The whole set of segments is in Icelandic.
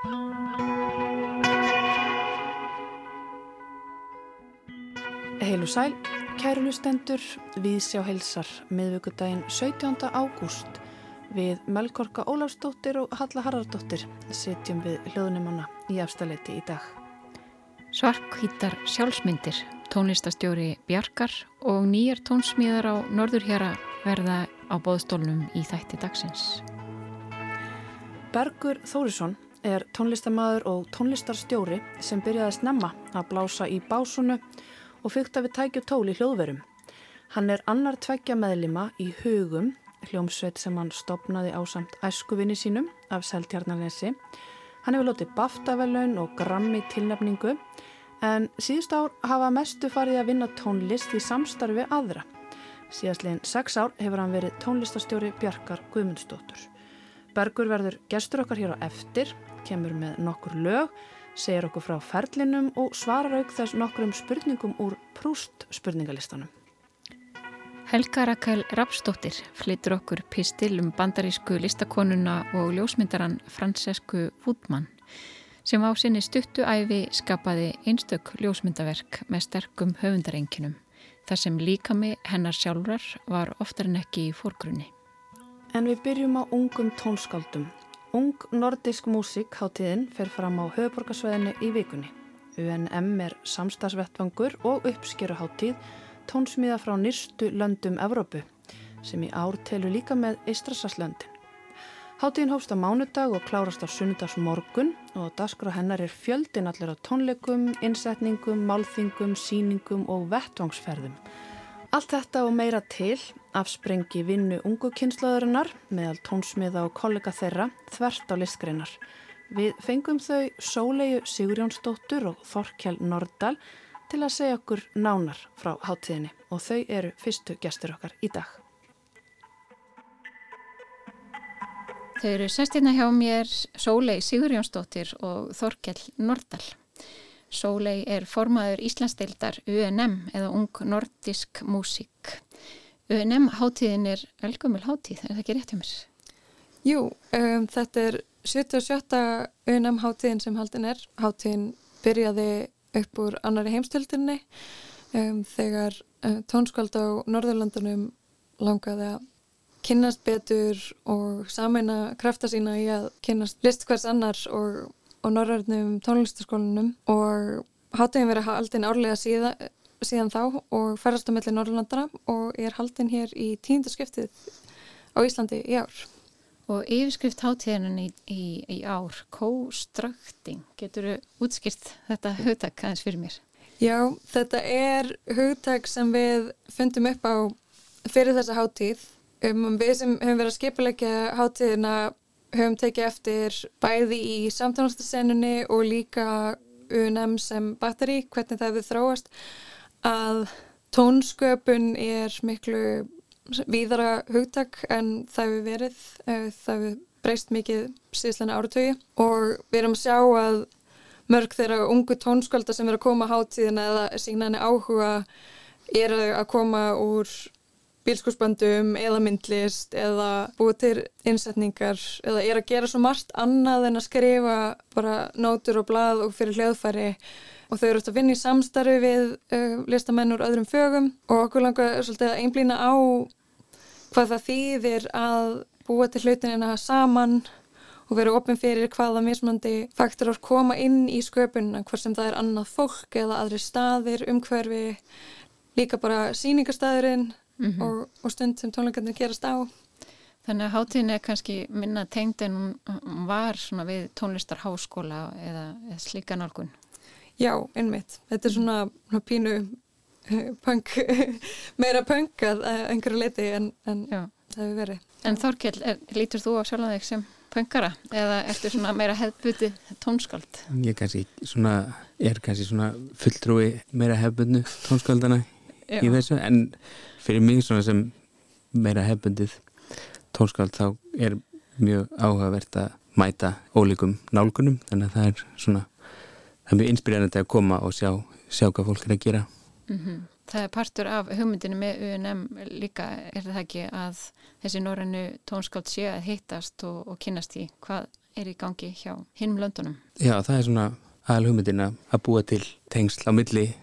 Heilu sæl, kærulustendur, við sjá heilsar miðvíkudaginn 17. ágúst við Melkorka Ólafsdóttir og Halla Haraldóttir setjum við hljóðnumanna í afstaleiti í dag. Svarkvítar sjálfsmyndir, tónlistastjóri Bjarkar og nýjar tónsmíðar á Norðurhjara verða á bóðstólnum í þætti dagsins. Bergur Þórisson er tónlistamæður og tónlistarstjóri sem byrjaði að snemma að blása í básunu og fyrta við tækju tól í hljóðverum. Hann er annar tveggja meðlima í hugum, hljómsveit sem hann stopnaði á samt æskuvinni sínum af Seltjarnarnesi. Hann hefur lotið baftavelun og grammi tilnefningu en síðust ár hafa mestu farið að vinna tónlist í samstarfi aðra. Síðastlegin sex ár hefur hann verið tónlistastjóri Bjarkar Guðmundsdóttur. Bergur verður gestur okkar hér á eftir, kemur með nokkur lög, segir okkur frá ferlinum og svarar auk þess nokkrum spurningum úr Prúst spurningalistanum. Helga Rakel Rapsdóttir flyttur okkur pistil um bandarísku listakonuna og ljósmyndaran Francesku Woodman sem á sinni stuttu æfi skapaði einstök ljósmyndaverk með sterkum höfundarenginum þar sem líkami hennar sjálfrar var oftar en ekki í fórgrunni. En við byrjum á ungum tónskáldum. Ung nordisk músík hátíðin fer fram á höfuborgarsveðinu í vikunni. UNM er samstagsvettvangur og uppskeruháttíð tónsmíða frá nýrstu löndum Evrópu sem í ár telur líka með Eistrasaslöndin. Háttíðin hófst á mánudag og klárast á sunnudags morgun og dasgra hennar er fjöldin allir á tónleikum, innsetningum, málþingum, síningum og vettvangsferðum. Allt þetta og meira til afsprengi vinnu ungu kynslaðurinnar meðal tónsmiða og kollega þeirra þvert á listgreinar. Við fengum þau Sólegu Sigurjónsdóttur og Þorkjál Nordal til að segja okkur nánar frá háttíðinni og þau eru fyrstu gestur okkar í dag. Þau eru sestina hjá mér Sólei Sigurjónsdóttir og Þorkjál Nordal. Sólei er formaður Íslandsdeildar UNM eða Ung Nordisk Músík. UNM hátíðin er velgumil hátíð, er það ekki rétt hjá mér? Jú, um, þetta er 77. UNM hátíðin sem haldin er. Hátíðin byrjaði upp úr annari heimstöldinni um, þegar uh, tónskald á Norðurlandunum langaði að kynnast betur og sameina krafta sína í að kynnast list hvers annars og og norröðnum tónlistaskólanum og hátegin verið haldin árlega síða, síðan þá og ferðast á melli Norrlandana og er haldin hér í tíndaskiptið á Íslandi í ár. Og yfirskrift háteginin í, í, í ár, co-structing, getur þú útskilt þetta hugtak aðeins fyrir mér? Já, þetta er hugtak sem við fundum upp á fyrir þessa hátíð. Um, við sem hefum verið að skipulegja hátíðina höfum tekið eftir bæði í samtánastasenunni og líka UNM sem batteri, hvernig það hefur þróast að tónsköpun er miklu víðara hugtak en það hefur verið, eh, það hefur breyst mikið síðslega áratögi og við erum að sjá að mörg þeirra ungu tónskölda sem er að koma á hátíðina eða sína henni áhuga er að koma úr bílskursböndum eða myndlist eða búið til innsetningar eða er að gera svo margt annað en að skrifa bara nótur og blað og fyrir hljóðfæri. Og þau eru eftir að vinna í samstarfi við uh, listamenn úr öðrum fögum. Og okkur langar svolítið að einblýna á hvað það þýðir að búa til hlutinina saman og vera ofin fyrir hvaða mismandi faktorar koma inn í sköpunina hvort sem það er annað fólk eða aðri staðir, umhverfi líka bara síningarstaðurinn mm -hmm. og, og stund sem tónleikarnir gerast á. Þannig að hátíðin er kannski minna tengd en hún var svona við tónlistarháskóla eða, eða slíka nálgun. Já, einmitt. Þetta er svona, svona pínu eh, punk, meira punk að einhverju leiti en, en það hefur verið. En Þorkjell, er, lítur þú á sjálf þig sem punkara eða ertu svona meira hefðbuti tónskáld? Ég kannski svona, er kannski svona fulltrúi meira hefðbutnu tónskáldana Já. í þessu en fyrir mig svona sem meira hefbundið tónskáld þá er mjög áhugavert að mæta ólíkum nálgunum þannig að það er svona það er mjög inspirerandi að koma og sjá, sjá hvað fólk er að gera mm -hmm. Það er partur af hugmyndinu með UNM líka er það ekki að þessi norrannu tónskáld sé að hittast og, og kynast í hvað er í gangi hjá hinnum löndunum. Já, það er svona aðal hugmyndin að búa til tengsl á milli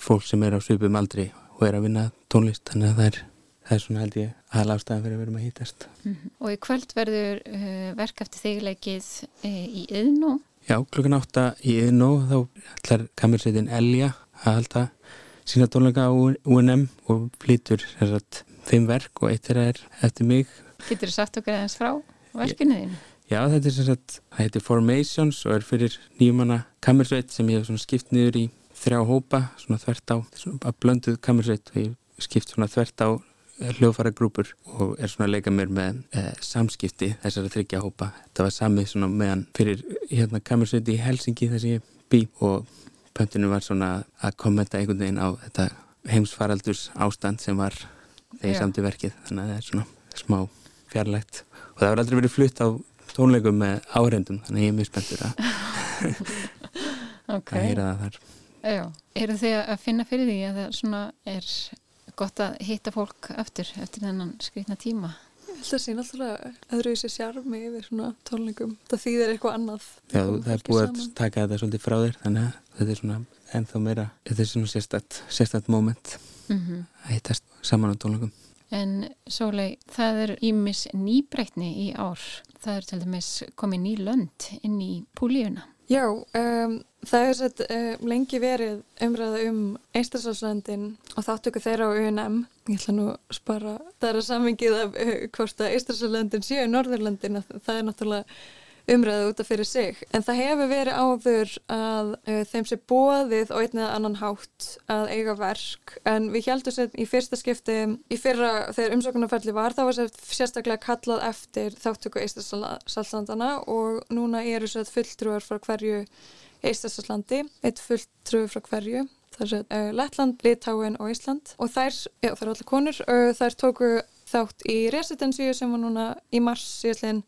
fólk sem er á svipum aldri og er að vinna tónlist, þannig að það er, það er svona held ég aðal ástæðan fyrir að vera með hýtast. Mm -hmm. Og í kvöld verður uh, verk eftir þigleikið uh, í Yðnó? Já, klukkan átta í Yðnó þá ætlar kamersveitin Elja að halda sína tónleika á UNM og flýtur þessart fimm verk og eitt er að er eftir mig. Getur þú sagt okkar eðans frá verkinu þínu? Já, þetta er sem sagt, það heitir Formations og er fyrir nýjumanna kamersveit sem ég hef skipt niður í þrjá hópa, svona þvert á, svona að blönduð kamersveit og ég skipt svona þvert á eh, hljóðfæra grúpur og er svona að leika mér með e, samskipti þessara þryggja hópa. Þetta var samið svona meðan fyrir hérna kamersveiti í Helsingi þess að ég bý og pöntinu var svona að kommenta einhvern veginn á þetta heimsfaraldurs ástand sem var þegar samti verkið. Þannig að það er svona smá fjarlægt. Og það hefur aldrei verið flutt á tónleikum með áhrendum þannig að ég er mjög spenntur að, okay. að heyra það þar. Já, eru þið að finna fyrir því að það svona er gott að hitta fólk eftir, eftir þennan skrifna tíma? Ég held að það sé náttúrulega öðru í sig sjarmi yfir svona tónleikum það þýðir eitthvað annað Já, það er búið að taka þetta svolítið frá þér þannig að þetta er svona ennþá meira þetta er svona sérstætt, sérstætt moment mm -hmm. að hittast saman á tónleikum En Sólei, það er ímis nýbreytni í ár. Það er til dæmis komið ný lönd inn í púlíuna. Já, um, það er sett um, lengi verið umræða um Eistarsalslandin og þáttöku þeirra á UNM. Ég ætla nú spara, það er að samingið af uh, hvort að Eistarsalslandin séu Norðurlandin, það er náttúrulega umræðu út af fyrir sig. En það hefur verið áður að uh, þeim sé bóðið og einnið annan hátt að eiga verk. En við heldum sér í fyrsta skipti í fyrra þegar umsóknarferðli var þá var sér sérstaklega kallað eftir þáttöku Eistarsallandana og núna eru sér fulltrúar frá hverju Eistarsalandi, eitt fulltrúar frá hverju. Það er uh, Lettland, Litáin og Ísland. Og þær, já það eru allir konur. Uh, þær tóku þátt í residensíu sem var núna í mars síðan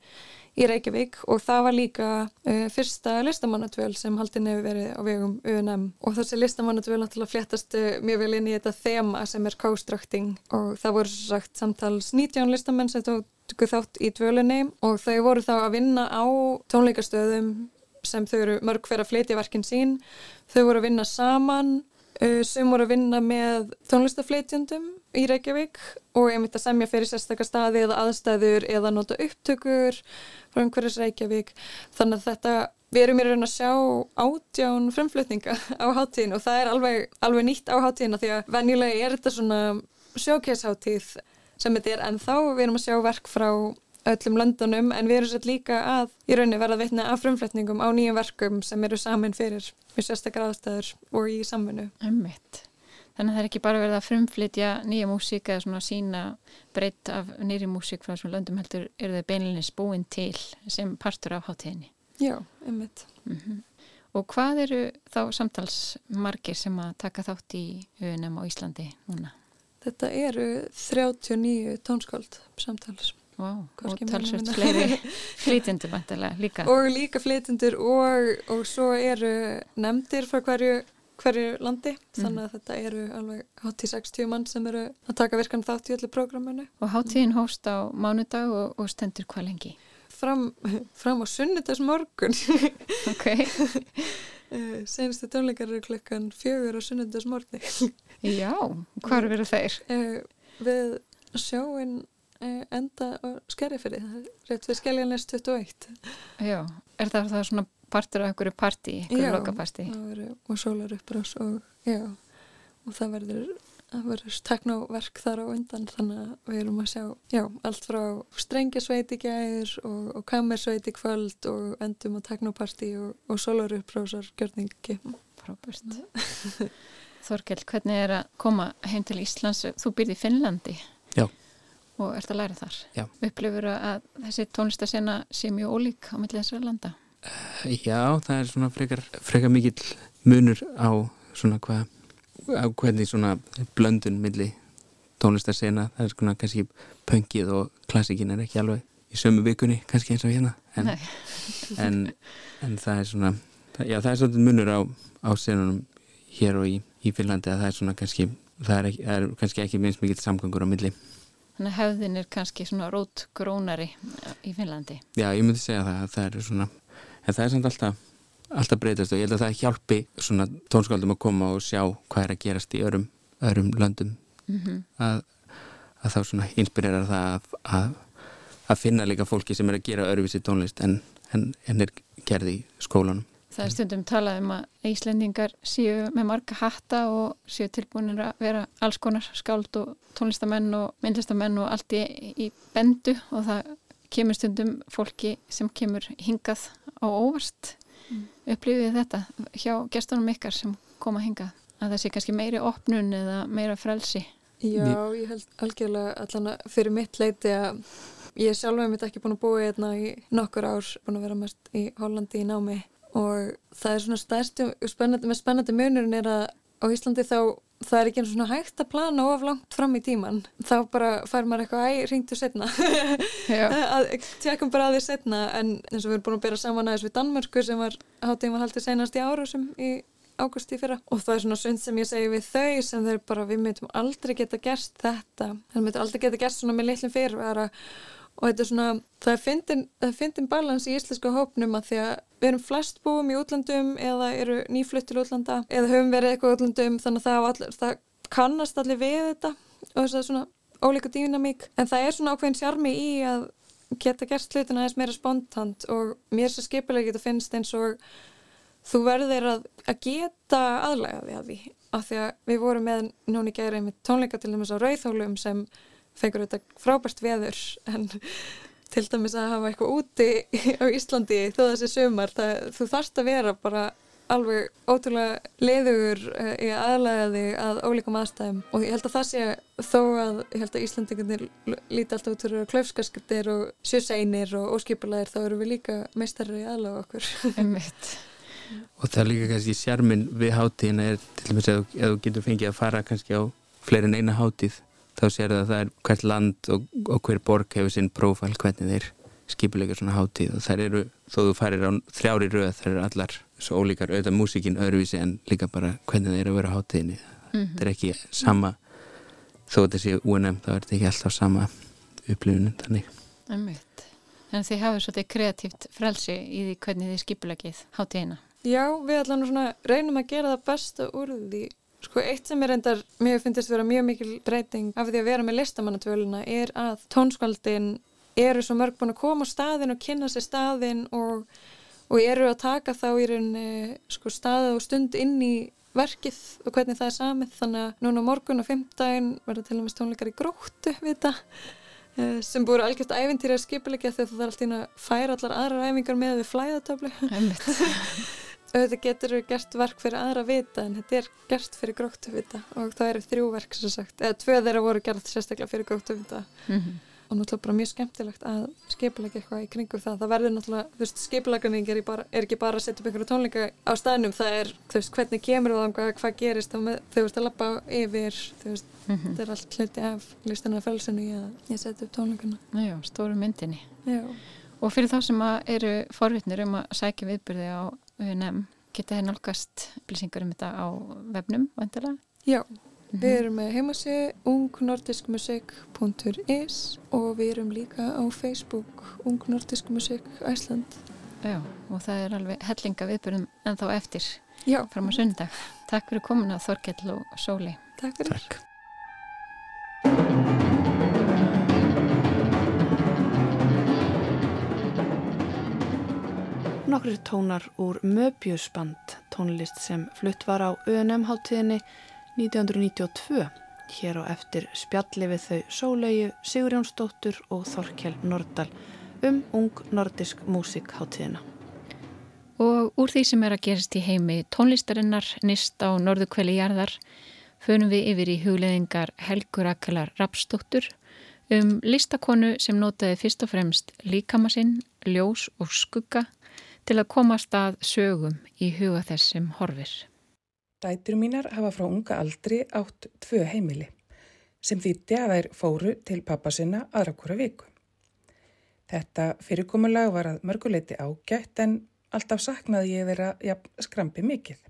í Reykjavík og það var líka uh, fyrsta listamannadvöl sem haldin hefur verið á vegum UNM og þessi listamannadvöl náttúrulega fléttast uh, mjög vel inn í þetta þema sem er co-structing. Og það voru sagt samtals 19 listamenn sem tóku þátt í dvölunni og þau voru þá að vinna á tónleikastöðum sem þau eru mörg fyrir að flytja verkinn sín. Þau voru að vinna saman uh, sem voru að vinna með tónlistaflytjandum í Reykjavík og ég myndi að semja fyrir sérstakar staði eða aðstæður eða nota upptökur frá einhverjus Reykjavík þannig að þetta, við erum í raun að sjá átján frumflutninga á hátíðin og það er alveg, alveg nýtt á hátíðina því að venjulega er þetta svona sjókjæsháttíð sem þetta er en þá við erum að sjá verk frá öllum löndunum en við erum sér líka að í rauninni verða veitna af frumflutningum á nýjum verkum sem eru saman fyrir við sérstakar aðstæður og í samfunnu. Ummitt. Þannig að það er ekki bara verið að frumflytja nýja músík eða svona sína breytt af nýri músík frá þessum löndum heldur eru þau beinleginni spúin til sem partur af hátíðinni. Já, einmitt. Mm -hmm. Og hvað eru þá samtalsmargir sem að taka þátt í UNM á Íslandi núna? Þetta eru 39 tónskáld samtals. Wow, og talsvöld fleiri flytjendur líka. Og líka flytjendur og, og svo eru nefndir frá hverju hverju landi mm. þannig að þetta eru alveg hátíð 60 mann sem eru að taka virkan þátt í öllu prógraminu. Og hátíðin hóst á mánudag og, og stendur hvað lengi? Fram, fram á sunnudags morgun Ok eh, Senstu tónleikar eru klukkan fjögur á sunnudags morgun Já, hvað eru þeir? Eh, við sjáum eh, enda á skerriferi rétt við skelljanleist 21 Já, er það það svona partur af einhverju partí, einhverju lokapartí og sólar uppbrás og, og það verður það verður teknoverk þar á undan þannig að við erum að sjá já, allt frá strengjasveiti gæðir og, og kamersveiti kvöld og endum á teknopartí og, og sólar uppbrásar gjörningi. Frábært. Þorkell, hvernig er að koma heim til Íslands? Þú byrði í Finnlandi Já. og ert að læra þar. Já. upplifur að þessi tónlistasena sé mjög ólík á millið þessar landa Já, það er svona frekar, frekar mikill munur á svona hvað, á hvernig svona blöndun milli tónlistarsena, það er svona kannski pöngið og klassikin er ekki alveg í sömu vikunni kannski eins og hérna en, en, en það er svona já það er svona munur á, á senunum hér og í, í Finlandi að það er svona kannski það er, ekki, það er kannski ekki minnst mikill samgangur á milli Þannig að hefðin er kannski svona rót grónari í Finnlandi. Já, ég myndi segja það að það er svona, en það er samt alltaf, alltaf breytast og ég held að það hjálpi svona tónskaldum að koma og sjá hvað er að gerast í örum, örum löndum mm -hmm. að, að þá svona inspirerar það að, að, að finna líka fólki sem er að gera öruvísi tónlist en, en, en er gerði í skólanum. Það er stundum talað um að Íslendingar séu með marga hatta og séu tilbúinir að vera alls konar skáld og tónlistamenn og myndlistamenn og allt í, í bendu og það kemur stundum fólki sem kemur hingað á óvart mm. upplifið þetta hjá gestunum ykkar sem koma hingað að það sé kannski meiri opnun eða meira frelsi. Já, ég held algjörlega allan að fyrir mitt leiti að ég sjálf hef mitt ekki búin að búa hérna í nokkur ár, búin að vera mest í Hollandi í námi og það er svona stærsti spennandi, með spennandi munurinn er að á Íslandi þá það er ekki eins og svona hægt að plana of langt fram í tíman þá bara fær maður eitthvað æg, ringtu setna tjekkum bara að því setna en eins og við erum búin að bera saman aðeins við Danmörku sem var hátíðum að halda senast í ára sem í águsti fyrra. Og það er svona sund sem ég segi við þau sem þau bara við myndum aldrei geta gerst þetta. Það myndum aldrei geta gerst svona með litlum fyrirvara og þetta er svona, það er fyndin, fyndin balans í íslensku hópnum að því að við erum flest búum í útlandum eða eru nýflutt til útlanda eða höfum verið eitthvað útlandum þannig að það, allir, það kannast allir við þetta og þess að svona ólíka dýnamík en það er svona ákveðin sjarmi í að geta gert hlutin aðeins meira spontant og mér sem skipilega geta finnst eins og þú verður að, að geta aðlæga við að því. Af því að við vorum með núni gæri með tónleika til þess að rauðhólum sem fengur þetta frábært veður en til dæmis að hafa eitthvað úti á Íslandi þó þessi sömar það, þú þarfst að vera bara alveg ótrúlega leiður eh, í aðlæðaði að ólíkum aðstæðum. Og ég held að það sé þó að ég held að Íslandingarnir líti alltaf út fyrir klöfskaskiptir og sjöseinir og óskipulæðir þá eru við líka meistarri í aðlæða okkur. Og það er líka kannski sérminn við hátíðina er til dæmis að þú getur fengið að fara kannski á fleirin eina hátíð þá sér það að það er hvert land og, og hver borg hefur sinn prófæl hvernig þeir skipuleika svona hátíð. Og þær eru, þó þú farir á þrjári röð, þær eru allar svo ólíkar auðvitað músikinn öðruvísi en líka bara hvernig þeir eru að vera hátíðinni. Mm -hmm. þetta er ekki sama þó þetta sé UNM, þá er þetta ekki alltaf sama upplifunum þannig. En þið hafið svolítið kreatíft frelsi í því hvernig þið skipulegið hátíðina. Já, við allan reynum að gera það besta úr því Sko eitt sem er endar, mér finnst að vera mjög mikil breyting af því að vera með listamannatvöluna er að tónskaldin eru svo mörg búin að koma á staðin og kynna sér staðin og, og eru að taka þá í rauninni sko stað og stund inn í verkið og hvernig það er samið. Þannig að núna morgun og fymtdægin verður til dæmis tónleikar í gróttu við þetta eh, sem búið algjört æfintýri að skipilegja þegar það er alltaf að færa allar aðrar æfingar með við flæðatöflu auðvitað getur við gert verk fyrir aðra vita en þetta er gert fyrir gróttu vita. Og það eru þrjú verk sem sagt eða tvö þeirra voru gert sérstaklega fyrir gróttu vita. Mm -hmm. og náttúrulega bara mjög skemmtilegt að skipilega eitthvað í kringum það. Það verður náttúrulega, þú veist, skipileganing er, er ekki bara að setja upp einhverju tónleika á staðnum. Það er, þú veist, hvernig kemur það hvað, hvað gerist þá með, þú veist, að lappa yfir þú veist, mm -hmm. þetta er allt hluti af listina af fölsinu að um að UNM geta þið nálgast upplýsingar um þetta á vefnum vantilega? Já, mm -hmm. við erum með heimasið ungnordiskmusik.is og við erum líka á Facebook Ungnordiskmusik Æsland Já, og það er alveg hellinga viðbyrjum en þá eftir Já. fram á sundag. Takk fyrir komuna Þorkell og Sóli. Takk fyrir. Takk. Nokkri tónar úr Möbiusband, tónlist sem flutt var á ÖNM-háttíðinni 1992. Hér á eftir spjalli við þau Sólauju, Sigurjónsdóttur og Þorkel Nordal um ung nordisk músikháttíðina. Og úr því sem er að gerast í heimi tónlistarinnar nýst á norðukveli jarðar fönum við yfir í hugleðingar Helgur Akalar Rapsdóttur um listakonu sem notaði fyrst og fremst líkamassinn, ljós og skugga til að komast að sögum í huga þessum horfir. Dætur mínar hafa frá unga aldri átt tvö heimili sem þýtti að þær fóru til pappa sinna aðra hvora viku. Þetta fyrirkomulag var að mörguleiti ágætt en alltaf saknaði ég þeirra ja, skrampi mikið.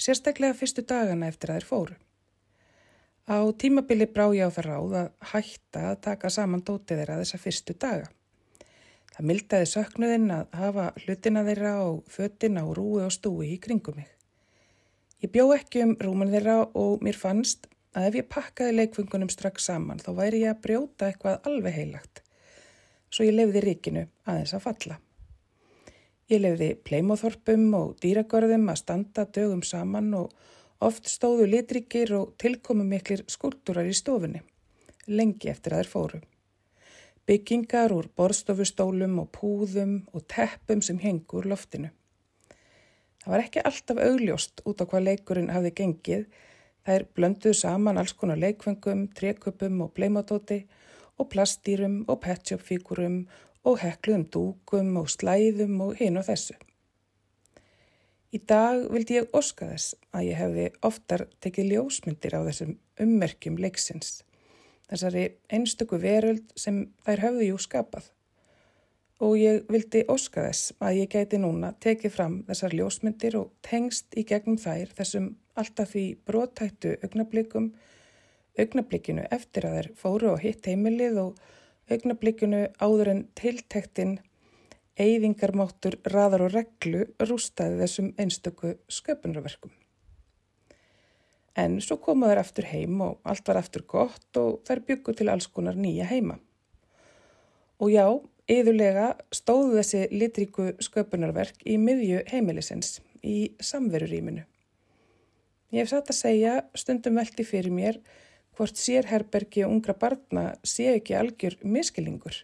Sérstaklega fyrstu dagana eftir að þær fóru. Á tímabili brá ég á það ráð að hætta að taka saman dótið þeirra þessa fyrstu daga. Það mildaði söknuðinn að hafa hlutina þeirra og fötina og rúi og stúi í kringum mig. Ég bjó ekki um rúman þeirra og mér fannst að ef ég pakkaði leikfungunum strax saman þá væri ég að brjóta eitthvað alveg heilagt. Svo ég lefði ríkinu aðeins að falla. Ég lefði pleimóþorpum og dýragörðum að standa dögum saman og Oft stóðu litrikir og tilkomu miklir skúltúrar í stofunni, lengi eftir að þeir fóru. Byggingar úr borstofustólum og púðum og teppum sem hengur loftinu. Það var ekki alltaf augljóst út á hvað leikurinn hafði gengið. Þær blönduðu saman alls konar leikvöngum, treköpum og bleimadóti og plastýrum og petshopfíkurum og hekluðum dúkum og slæðum og hinn og þessu. Í dag vildi ég oska þess að ég hefði oftar tekið ljósmyndir á þessum ummerkjum leiksins, þessari einstöku veröld sem þær höfðu jú skapað. Og ég vildi oska þess að ég gæti núna tekið fram þessar ljósmyndir og tengst í gegnum þær þessum alltaf því brotættu augnablikum, augnablikinu eftir að þær fóru og hitt heimilið og augnablikinu áður en tiltektinn Eyðingarmáttur raðar og reglu rústaði þessum einstöku sköpunarverkum. En svo komaður aftur heim og allt var aftur gott og þær byggu til alls konar nýja heima. Og já, yðurlega stóðu þessi litríku sköpunarverk í miðju heimilisins, í samverurýminu. Ég hef satt að segja stundum veldi fyrir mér hvort sérherbergi og ungra barna sé ekki algjör miskilingur.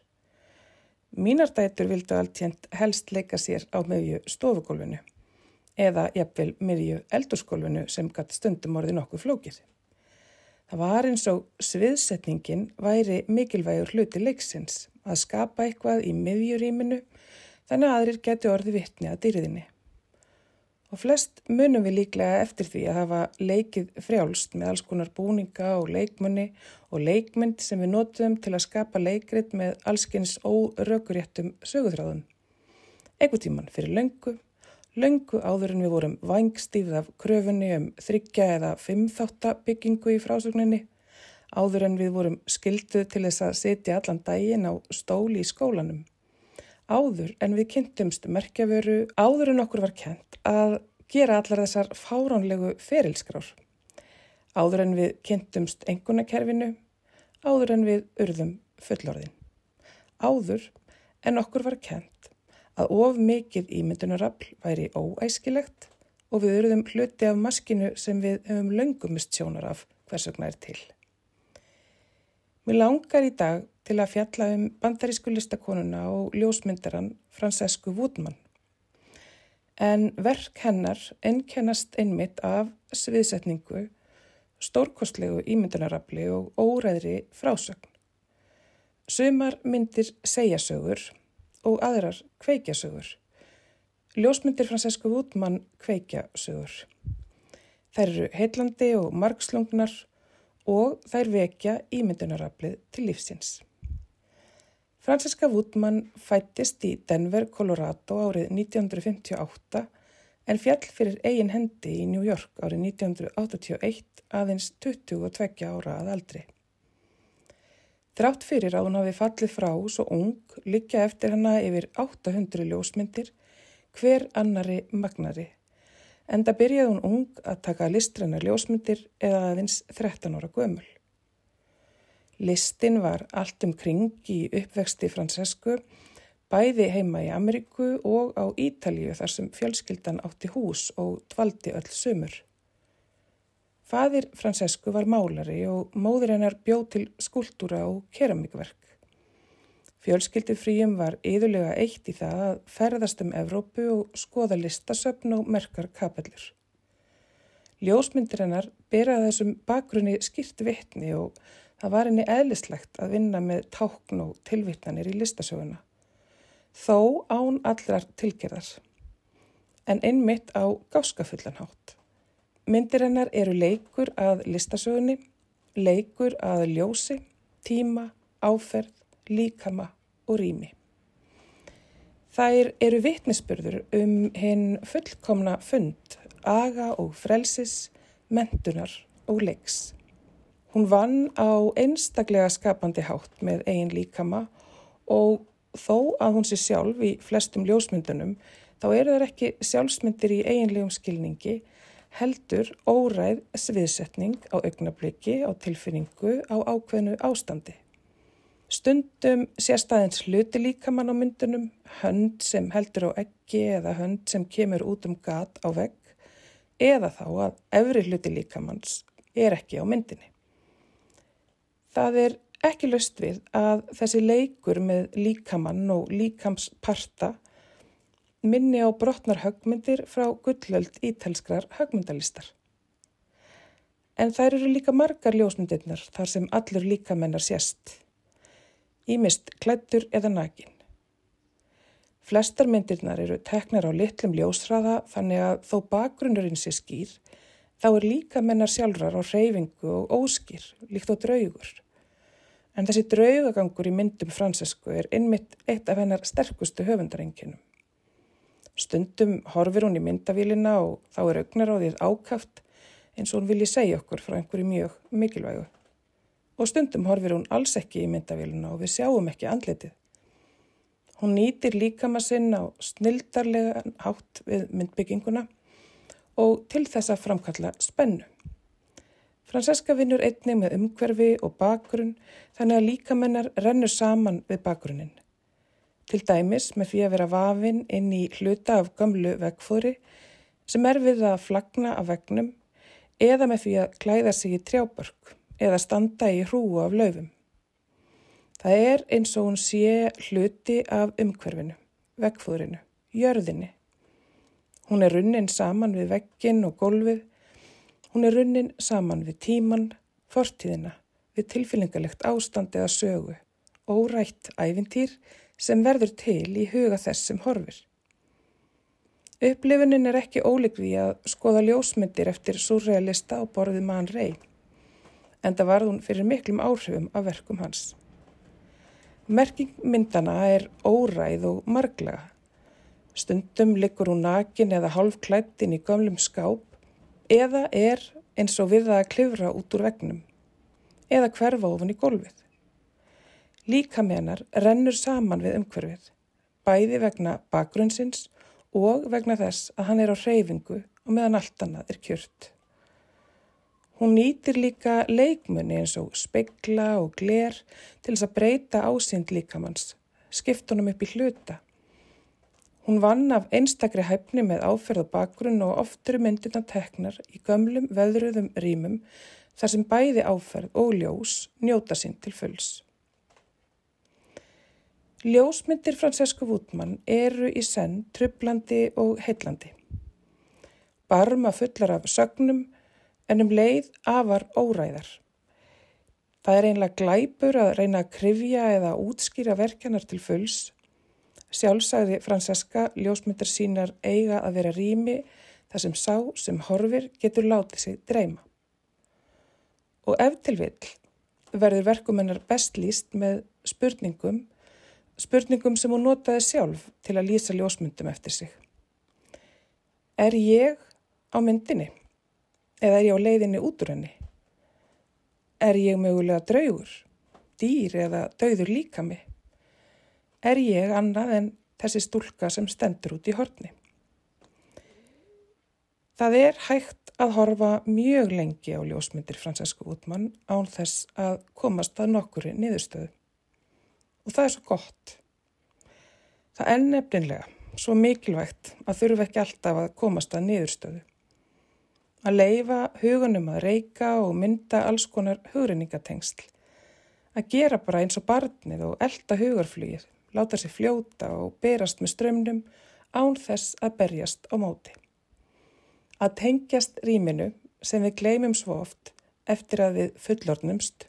Mínar dætur vildu alltjent helst leika sér á miðju stofugólfinu eða jafnvel miðju eldurskólfinu sem gatt stundum orði nokkuð flókið. Það var eins og sviðsetningin væri mikilvægur hluti leiksins að skapa eitthvað í miðjurýminu þannig að aðrir geti orði vittni að dýriðinni. Og flest munum við líklega eftir því að hafa leikið frjálst með alls konar búninga og leikmunni og leikmynd sem við notum til að skapa leikrit með allskynns órökuréttum sögurþráðun. Egu tíman fyrir löngu, löngu áður en við vorum vangstífð af kröfunni um þryggja eða fimmþáttabyggingu í frásögninni, áður en við vorum skilduð til þess að setja allan daginn á stóli í skólanum áður en við kynntumst merkjavöru, áður en okkur var kent að gera allar þessar fáránlegu ferilskrár. Áður en við kynntumst engunakerfinu, áður en við urðum fullorðin. Áður en okkur var kent að of mikið ímyndunarafl væri óæskilegt og við urðum hluti af maskinu sem við hefum löngumist sjónar af hvers vegna er til. Mér langar í dag til að fjalla um bandarísku listakonuna og ljósmyndaran Francescu Woodman. En verk hennar ennkennast einmitt af sviðsetningu, stórkostlegu ímyndunarafli og óræðri frásögn. Sumar myndir segjasögur og aðrar kveikjasögur. Ljósmyndir Francescu Woodman kveikjasögur. Þær eru heillandi og margslungnar og þær vekja ímyndunaraflið til lífsins. Franziska Woodman fættist í Denver, Colorado árið 1958 en fjall fyrir eigin hendi í New York árið 1981 aðeins 22 ára að aldri. Drátt fyrir að hún hafi fallið frá svo ung líka eftir hana yfir 800 ljósmyndir hver annari magnari. Enda byrjaði hún ung að taka listræna ljósmyndir eða aðeins 13 ára gömul. Listin var allt um kring í uppvexti Francesku, bæði heima í Ameríku og á Ítalíu þar sem fjölskyldan átti hús og dvaldi öll sumur. Fadir Francesku var málari og móður hennar bjóð til skúltúra og keramíkverk. Fjölskyldufríum var yðurlega eitt í það að ferðast um Evrópu og skoða listasöfn og merkar kapellur. Ljósmyndir hennar beraði þessum bakgrunni skýrt vittni og Það var henni eðlislegt að vinna með tákn og tilvittnanir í listasöguna. Þó án allrar tilgerðar, en einmitt á gáskafullan hátt. Myndir hennar eru leikur að listasögunni, leikur að ljósi, tíma, áferð, líkama og rými. Þær eru vitnisspörður um hinn fullkomna fund, aga og frelsis, mentunar og leiks. Hún vann á einstaklega skapandi hátt með eigin líkama og þó að hún sé sjálf í flestum ljósmyndunum þá eru það ekki sjálfsmyndir í eiginlegum skilningi heldur óræð sviðsetning á augnabliki, á tilfinningu, á ákveðnu ástandi. Stundum sérstæðins hluti líkamann á myndunum, hönd sem heldur á ekki eða hönd sem kemur út um gat á vegg eða þá að efri hluti líkamanns er ekki á myndinni. Það er ekki löst við að þessi leikur með líkamann og líkamsparta minni á brotnar högmyndir frá gullöld ítalskrar högmyndalistar. En þær eru líka margar ljósmyndirnar þar sem allur líkamennar sérst. Ímist klættur eða nakin. Flestar myndirnar eru teknar á litlum ljósraða þannig að þó bakgrunnurinn sé skýr, þá er líka mennar sjálfrar á reyfingu og óskýr, líkt á draugur. En þessi draugagangur í myndum Fransesku er innmitt eitt af hennar sterkustu höfundarenginum. Stundum horfir hún í myndavélina og þá er augnaráðið ákaft eins og hún vilji segja okkur frá einhverju mjög mikilvægu. Og stundum horfir hún alls ekki í myndavélina og við sjáum ekki andletið. Hún nýtir líkama sinn á snildarlega hátt við myndbygginguna og til þess að framkalla spennu. Franceska vinnur einnig með umhverfi og bakgrunn þannig að líkamennar rennur saman við bakgrunnin. Til dæmis með því að vera vafinn inn í hluta af gamlu vegfóri sem er við að flagna af vegnum eða með því að klæða sig í trjábörk eða standa í hrúu af löfum. Það er eins og hún sé hluti af umhverfinu, vekkfúðrinu, jörðinni. Hún er runnin saman við vekkin og gólfið. Hún er runnin saman við tíman, fortíðina, við tilfyllingalegt ástand eða sögu, órætt æfintýr sem verður til í huga þess sem horfir. Upplifunin er ekki ólik við að skoða ljósmyndir eftir surrealista og borðið mann rey, en það varð hún fyrir miklum áhrifum af verkum hans. Merking myndana er óræð og marglega. Stundum liggur hún nakin eða hálfklættin í gamlum skáp eða er eins og við það að klifra út úr vegnum eða hverfa ofan í gólfið. Líkamennar rennur saman við umhverfið, bæði vegna bakgrunnsins og vegna þess að hann er á hreyfingu og meðan allt annað er kjört. Hún nýtir líka leikmunni eins og speikla og gler til þess að breyta ásýnd líkamanns, skiptunum upp í hluta. Hún vann af einstakri hæfni með áferð og bakgrunn og oftur myndina teknar í gömlum veðruðum rýmum þar sem bæði áferð og ljós njóta sín til fulls. Ljósmyndir Francesco Woodman eru í senn trublandi og heillandi. Barma fullar af sögnum en um leið afar óræðar. Það er einlega glæpur að reyna að krifja eða útskýra verkjanar til fulls. Sjálfsagði Franceska ljósmyndar sínar eiga að vera rými þar sem sá sem horfir getur látið sig dreyma. Og ef til vill verður verkumennar best líst með spurningum, spurningum sem hún notaði sjálf til að lýsa ljósmyndum eftir sig. Er ég á myndinni? Eða er ég á leiðinni út úr henni? Er ég mögulega draugur, dýr eða dauður líka mig? Er ég annað en þessi stúlka sem stendur út í horni? Það er hægt að horfa mjög lengi á ljósmyndir Francesco Útmann án þess að komast að nokkuri niðurstöðu. Og það er svo gott. Það er nefninlega svo mikilvægt að þurfa ekki alltaf að komast að niðurstöðu að leifa hugunum að reyka og mynda alls konar hugrinningatengsl. Að gera bara eins og barnið og elda hugarflýið, láta sér fljóta og berast með strömmnum án þess að berjast á móti. Að tengjast rýminu sem við gleymum svo oft eftir að við fullornumst,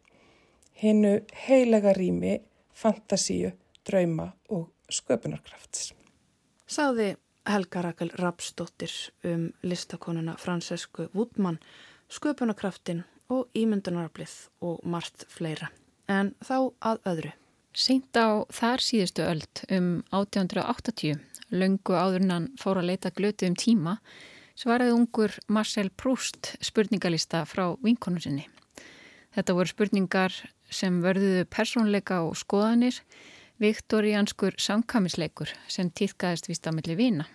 hinnu heilega rými, fantasíu, drauma og sköpunarkrafts. Sáði Helga Rakel Rapsdóttir um listakonuna Francesku Woodman, sköpunarkraftin og ímyndunaraflið og margt fleira. En þá að öðru. Seint á þar síðustu öld um 1880, löngu áðurnan fór að leita glötu um tíma, svaraði ungur Marcel Proust spurningalista frá vinkonu sinni. Þetta voru spurningar sem vörðuðu persónleika og skoðanir, viktoríanskur samkamisleikur sem týðkaðist vist á milli vina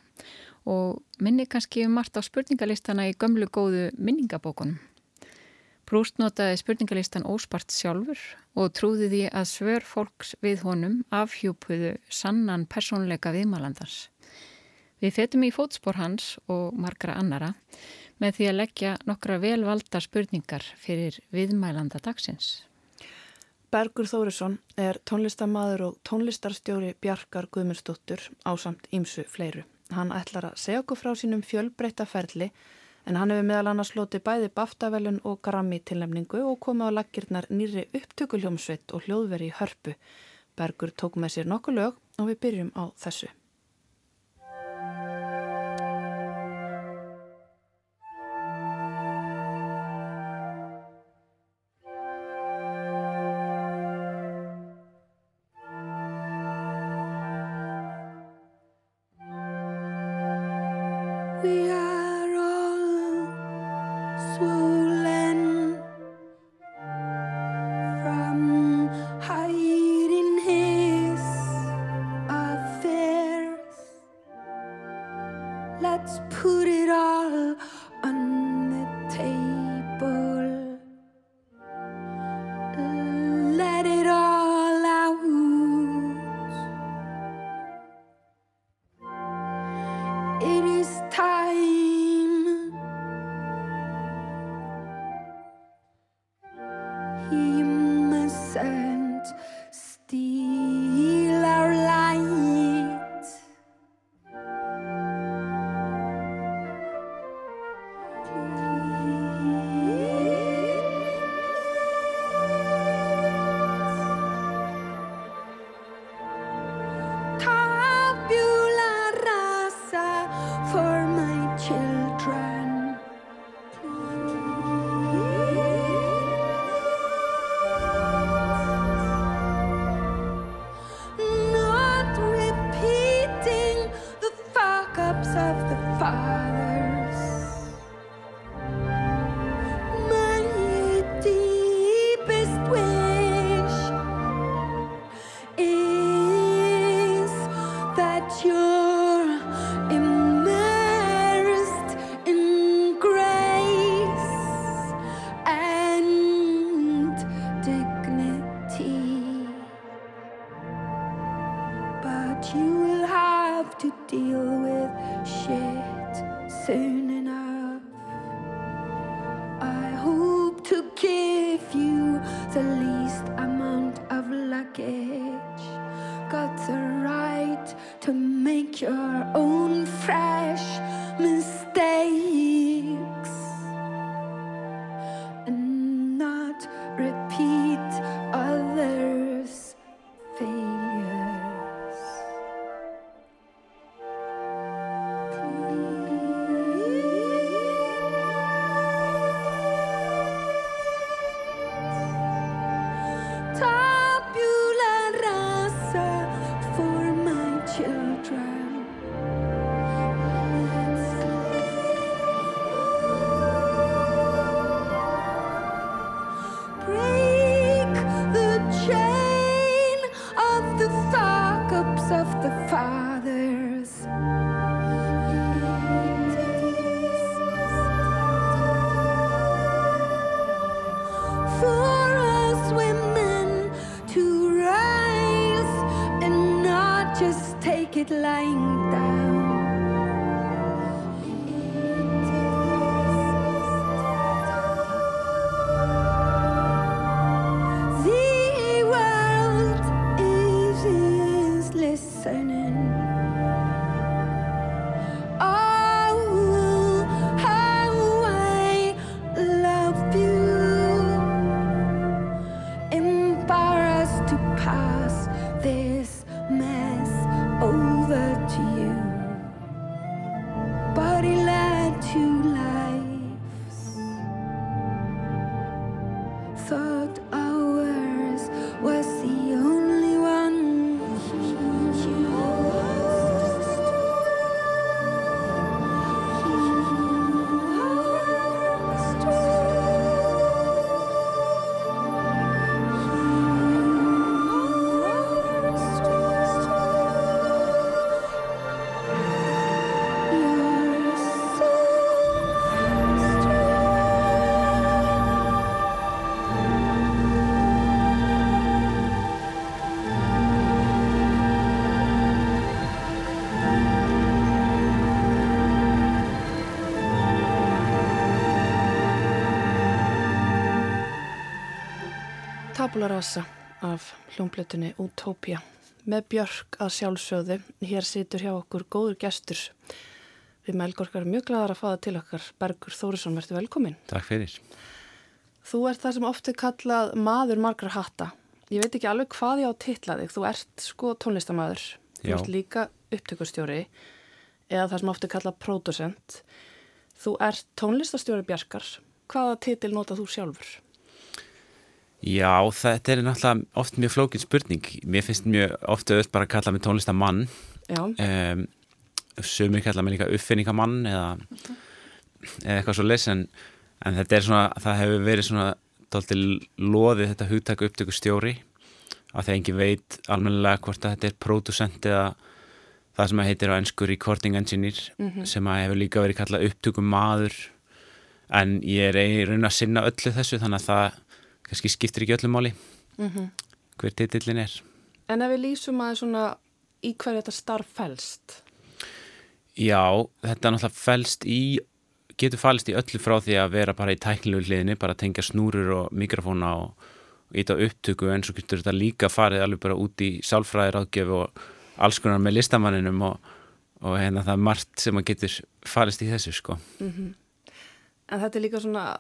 og minni kannski um margt á spurningalistana í gömlu góðu minningabókunum. Brúst notaði spurningalistan óspart sjálfur og trúði því að svör fólks við honum afhjúpuðu sannan persónleika viðmalandars. Við fetum í fótspór hans og margra annara með því að leggja nokkra velvalda spurningar fyrir viðmælanda dagsins. Bergur Þórisson er tónlistamæður og tónlistarstjóri Bjarkar Guðmundsdóttur á samt ímsu fleiru. Hann ætlar að segja okkur frá sínum fjölbreyta ferli en hann hefur meðal annars lotið bæði Baftavelun og Grammy tilnefningu og komið á laggirnar nýri upptökuljómsveit og hljóðveri í hörpu. Bergur tók með sér nokkuð lög og við byrjum á þessu. just take it like that. Tabula Rasa af hljómblutunni Utopia með Björk að sjálfsögðu. Hér situr hjá okkur góður gestur. Við meðlgorkar mjög glæðar að fá það til okkar. Bergur Þórisson, verður velkomin. Takk fyrir. Þú ert það sem ofti kallað maður margar hatta. Ég veit ekki alveg hvað ég á titlaðið. Þú ert sko tónlistamæður. Þú ert líka upptökustjóri eða það sem ofti kallað pródusent. Þú ert tónlistastjóri Bjarkar. Hvaða titil nota þú sjálfur? Já, þetta er náttúrulega oft mjög flókin spurning. Mér finnst mjög ofta öll bara að kalla mig tónlistamann. Já. Um, Sumir kalla mig líka uppfinningamann eða, eða eitthvað svo les en, en þetta er svona, það hefur verið svona tóltil loðið þetta hugtaka upptöku stjóri að það engi veit almennilega hvort að þetta er producent eða það sem að heitir á ennsku recording engineer mm -hmm. sem að hefur líka verið kallað upptöku maður en ég er raun að sinna öllu þessu þannig að það kannski skiptir ekki öllum máli mm -hmm. hver titillin er En ef við lýsum að svona í hverju þetta starf fælst? Já, þetta er náttúrulega fælst í getur fælst í öllu frá því að vera bara í tæknilegu hliðinni, bara tengja snúrur og mikrofóna og íta upptöku en svo getur þetta líka farið alveg bara út í sálfræðir ágjöf og alls konar með listamanninum og, og hérna það er margt sem að getur fælst í þessu sko mm -hmm. En þetta er líka svona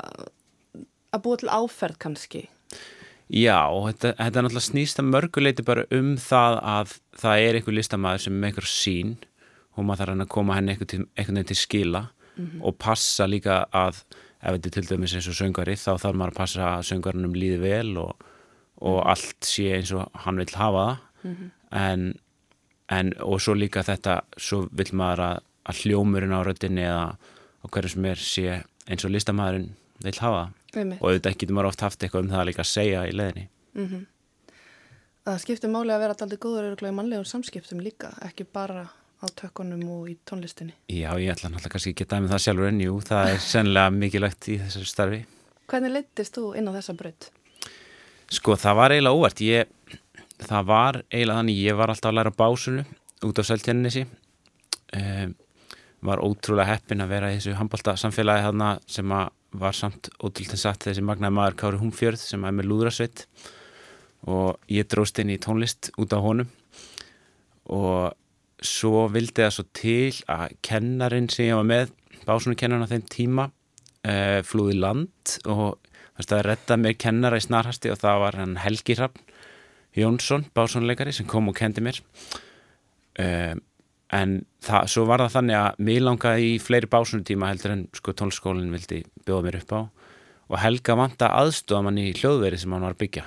að búa til áferð kannski Já, þetta, þetta er náttúrulega snýst að mörguleiti bara um það að það er einhver listamæður sem með einhver sín og maður þarf að koma henni einhvern veginn til skila mm -hmm. og passa líka að ef þetta er til dæmis eins og söngari þá þarf maður að passa að söngarinnum líði vel og, og mm -hmm. allt sé eins og hann vil hafa það mm -hmm. en, en og svo líka þetta svo vil maður að, að hljómurinn á röttinni eða hverju sem er sé eins og listamæðurinn vil hafa. Það og auðvitað getur maður oft haft eitthvað um það líka að segja í leðinni mm -hmm. Það skiptir máli að vera alltaf góður í mannlegum samskiptum líka, ekki bara á tökkunum og í tónlistinni. Já, ég ætla náttúrulega kannski að dæmi það sjálfur en jú, það er sennilega mikilvægt í þessu starfi. Hvernig leittist þú inn á þessa brödd? Sko, það var eiginlega óvart. Ég, það var eiginlega þannig ég var alltaf að læra básunu út á seltjarnissi um, var ótrúlega heppin að vera í þessu handbalta samfélagi sem að var samt ótrúlega satt þessi magnaði maður Kári Húmfjörð sem er með lúðrasveit. Og ég dróst inn í tónlist út af honum. Og svo vildi það svo til að kennarin sem ég var með básunarkennarinn á þeim tíma uh, flúði land og það rettaði mér kennara í snarhasti og það var hann Helgi Raffn Jónsson, básunarleikari sem kom og kendi mér. Um en það, svo var það þannig að mér langaði í fleiri básunutíma heldur en sko tónskólinn vildi bjóða mér upp á. Og Helga vant að aðstofa mann í hljóðveri sem hann var að byggja.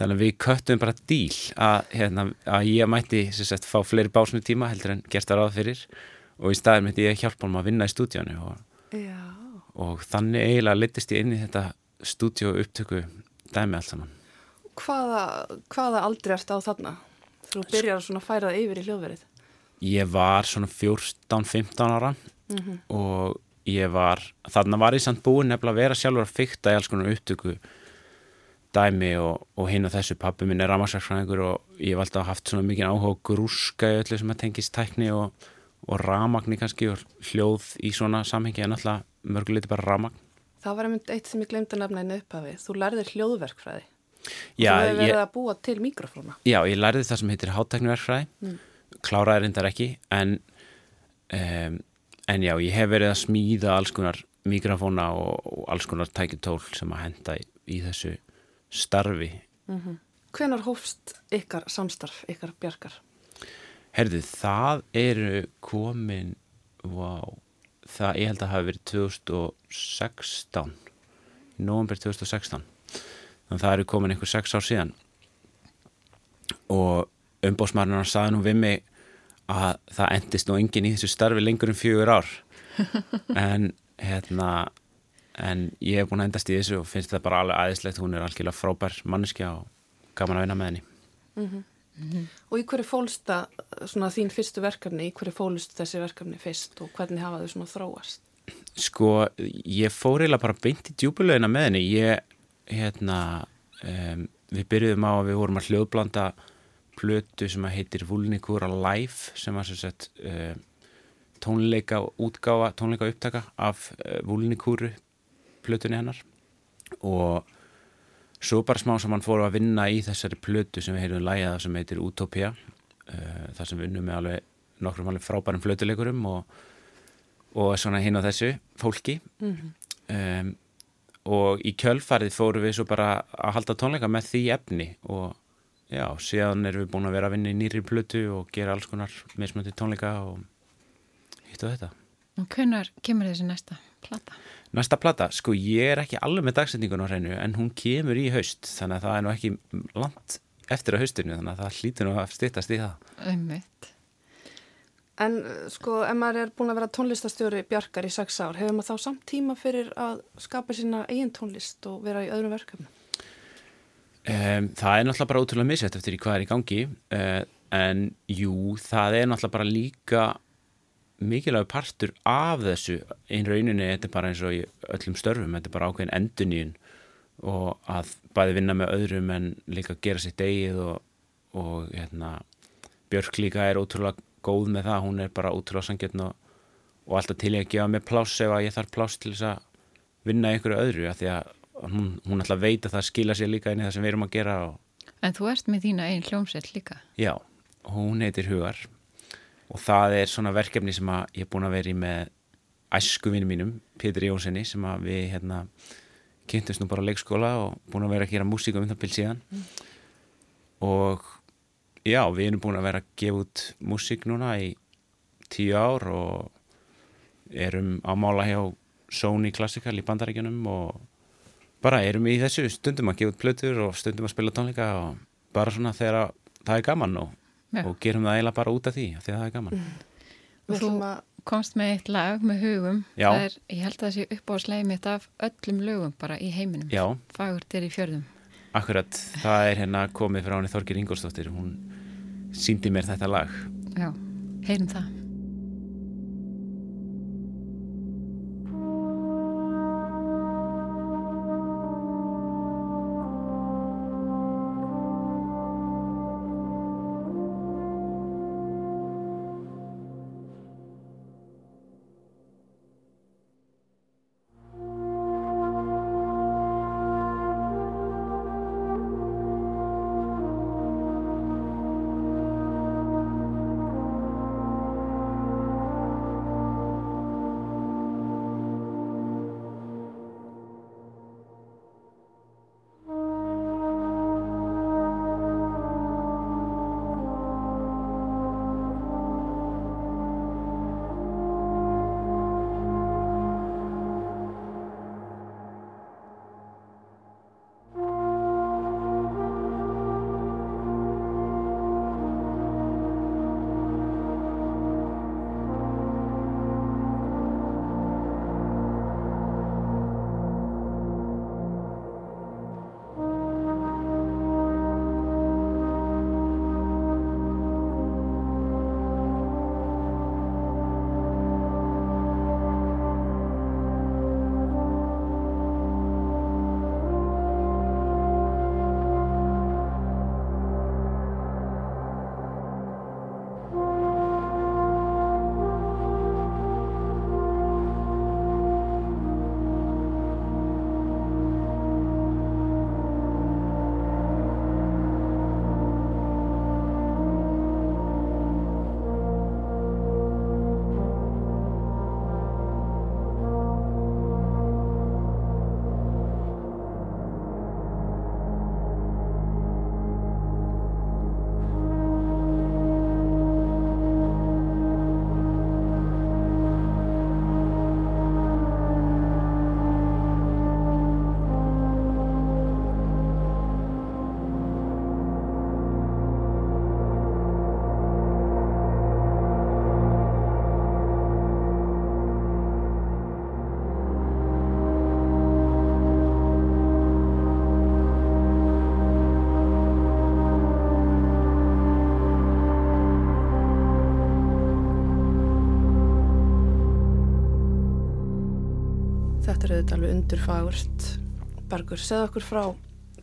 Þannig að við köttum bara díl að, hérna, að ég mætti sagt, fá fleiri básunutíma heldur en gert það ráð fyrir. Og í staðin myndi ég hjálpa hann að vinna í stúdíónu og, og þannig eiginlega litist ég inn í þetta stúdíó upptöku dæmi allt saman. Hvaða, hvaða aldrei erst á þarna? Þú byrjar að færa það yfir í hljóðverið ég var svona 14-15 ára mm -hmm. og ég var, þarna var ég samt búin nefnilega að vera sjálfur að fykta í alls konar upptöku dæmi og, og hinn og þessu. Pappi minn er ramagsverkfræðingur og ég hef alltaf haft svona mikið áhuga grúska í öllu sem að tengist tækni og, og ramagni kannski og hljóð í svona samhengi en alltaf mörguleiti bara ramagn Það var einmitt eitt sem ég glemdi að nefna einu upphafi. Þú lærðir hljóðverkfræði. Já, og þú hefur verið ég, að búa til mikrofóna Já, ég lærði það sem heitir hátækniverkfræði. Mm kláraði reyndar ekki en, um, en já, ég hef verið að smíða alls konar mikrofóna og, og alls konar tækintól sem að henda í, í þessu starfi mm -hmm. Hvenar hófst ykkar samstarf, ykkar bjargar? Herðið, það eru komin wow, það ég held að hafi verið 2016 í november 2016 þannig að það eru komin einhver 6 ár síðan og umbósmarnar saði nú við mig að það endist nú engin í þessu starfi lengur um fjögur ár en hérna en ég hef búin að endast í þessu og finnst það bara alveg aðeinslegt, hún er algjörlega frábær manneskja og gaman að vinna með henni mm -hmm. Mm -hmm. Og í hverju fólst það svona þín fyrstu verkefni, í hverju fólst þessi verkefni fyrst og hvernig hafa þau svona þróast? Sko, ég fór eiginlega bara beint í djúbulegina með henni ég, hérna um, við byrjuðum á að við vorum að hljóðblanda plötu sem heitir Vulnikúra Live sem var sem sagt uh, tónleika útgáfa, tónleika upptaka af uh, Vulnikúru plötunni hennar og svo bara smá sem hann fór að vinna í þessari plötu sem við heyrðum lægað sem heitir Utopia uh, þar sem við unnum með alveg nokkrum alveg frábærum flötuleikurum og, og svona hinn á þessu fólki mm -hmm. um, og í kjölfarið fóru við svo bara að halda tónleika með því efni og já, síðan erum við búin að vera að vinna í nýri plötu og gera alls konar mismöndi tónleika og hitt og þetta Og hvernig kemur þessi næsta plata? Næsta plata, sko ég er ekki alveg með dagsendingun á hreinu en hún kemur í haust þannig að það er nú ekki langt eftir að haustinu þannig að það hlýtur nú að stýttast í það Umvitt En sko, ef maður er búin að vera tónlistastjóri Bjarkar í sex ár, hefur maður þá samt tíma fyrir að skapa sína eigin tónlist og vera í öðrum verkefnum? Um, það er náttúrulega bara ótrúlega misjætt eftir hvað er í gangi uh, en jú, það er náttúrulega bara líka mikilvæg partur af þessu. Einn rauninni, þetta er bara eins og í öllum störfum, þetta er bara ákveðin enduníun og að bæði vinna með öðrum en líka gera sitt eigið og, og hérna, Björk líka er ótrúlega góð með það, hún er bara ótrúlega sangjötn og, og alltaf til ég að gefa mig pláss ef að ég þarf pláss til þess að vinna ykkur öðru, af því að hún, hún veit að það skila sér líka inn í það sem við erum að gera og... En þú ert með þína einn hljómsveit líka Já, hún heitir Hugar og það er svona verkefni sem að ég er búin að vera í með æskuvinu mínum, Pétur Jónssoni sem að við hérna kynntist nú bara leikskóla og búin að vera að gera músík um það byrj síðan mm. og já, við erum búin að vera að gefa út músík núna í tíu ár og erum á mála hjá Sony Classical í bandarækjunum og bara erum í þessu stundum að gefa út plötur og stundum að spila tónleika og bara svona þegar það er gaman og Já. og gerum það eiginlega bara út af því því að það er gaman. Mm. og þú komst með eitt lag með hugum. Er, ég held að það sé upp á slegið mitt af öllum lögum bara í heiminum. Já. fagurt er í fjörðum. Akkurat, það er hérna komið frá henni Þorgir Ingolstóttir hún síndi mér þetta lag. Já, heyrum það auðvitað alveg undurfagurst Bergur, segð okkur frá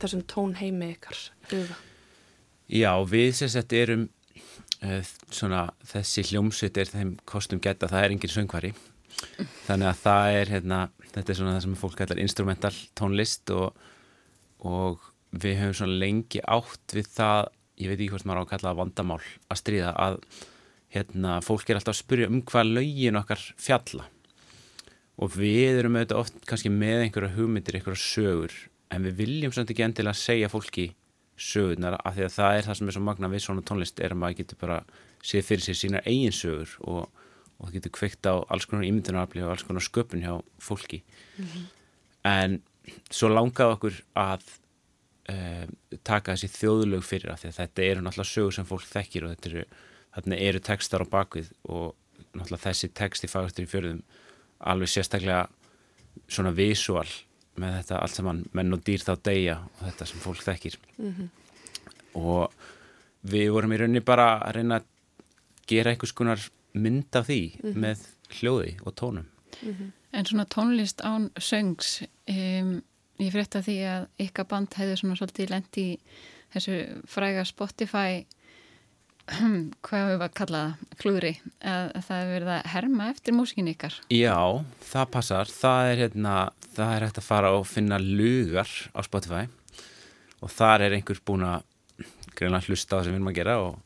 þessum tón heimi ykkar huga. Já, við sem sagt erum uh, svona, þessi hljómsveit er þeim kostum geta, það er engin söngvari. Þannig að það er hérna, þetta er svona það sem fólk kallar instrumental tónlist og, og við höfum svona lengi átt við það, ég veit ekki hvort maður á að kalla vandamál að stríða að hérna, fólk er alltaf að spyrja um hvað lögin okkar fjalla og við erum auðvitað oft kannski með einhverja hugmyndir, einhverja sögur en við viljum samt ekki endilega segja fólki sögurnar af því að það er það sem er svo magna við svona tónlist er að maður getur bara séð fyrir sér sína eigin sögur og, og það getur kveikt á alls konar ímyndunarafli og alls konar sköpun hjá fólki mm -hmm. en svo langaði okkur að uh, taka þessi þjóðlög fyrir að, að þetta eru náttúrulega sögur sem fólk þekkir og eru, þarna eru textar á bakvið og náttúrulega þessi text í fagastur í fjörðum alveg sérstaklega svona visual með þetta allt saman menn og dýr þá deyja og þetta sem fólk þekkir mm -hmm. og við vorum í rauninni bara að reyna að gera einhvers konar mynd af því mm -hmm. með hljóði og tónum mm -hmm. En svona tónlist án söngs um, ég frétta því að ykkar band hefði svona svolítið lendi í þessu fræga Spotify hvað við að kalla það, klúðri? Að, að það hefur verið að herma eftir músikinu ykkar? Já, það passar. Það er, hérna, það er hægt að fara og finna lugar á Spotify. Og þar er einhver búin að greinlega hlusta á það sem við erum að gera og,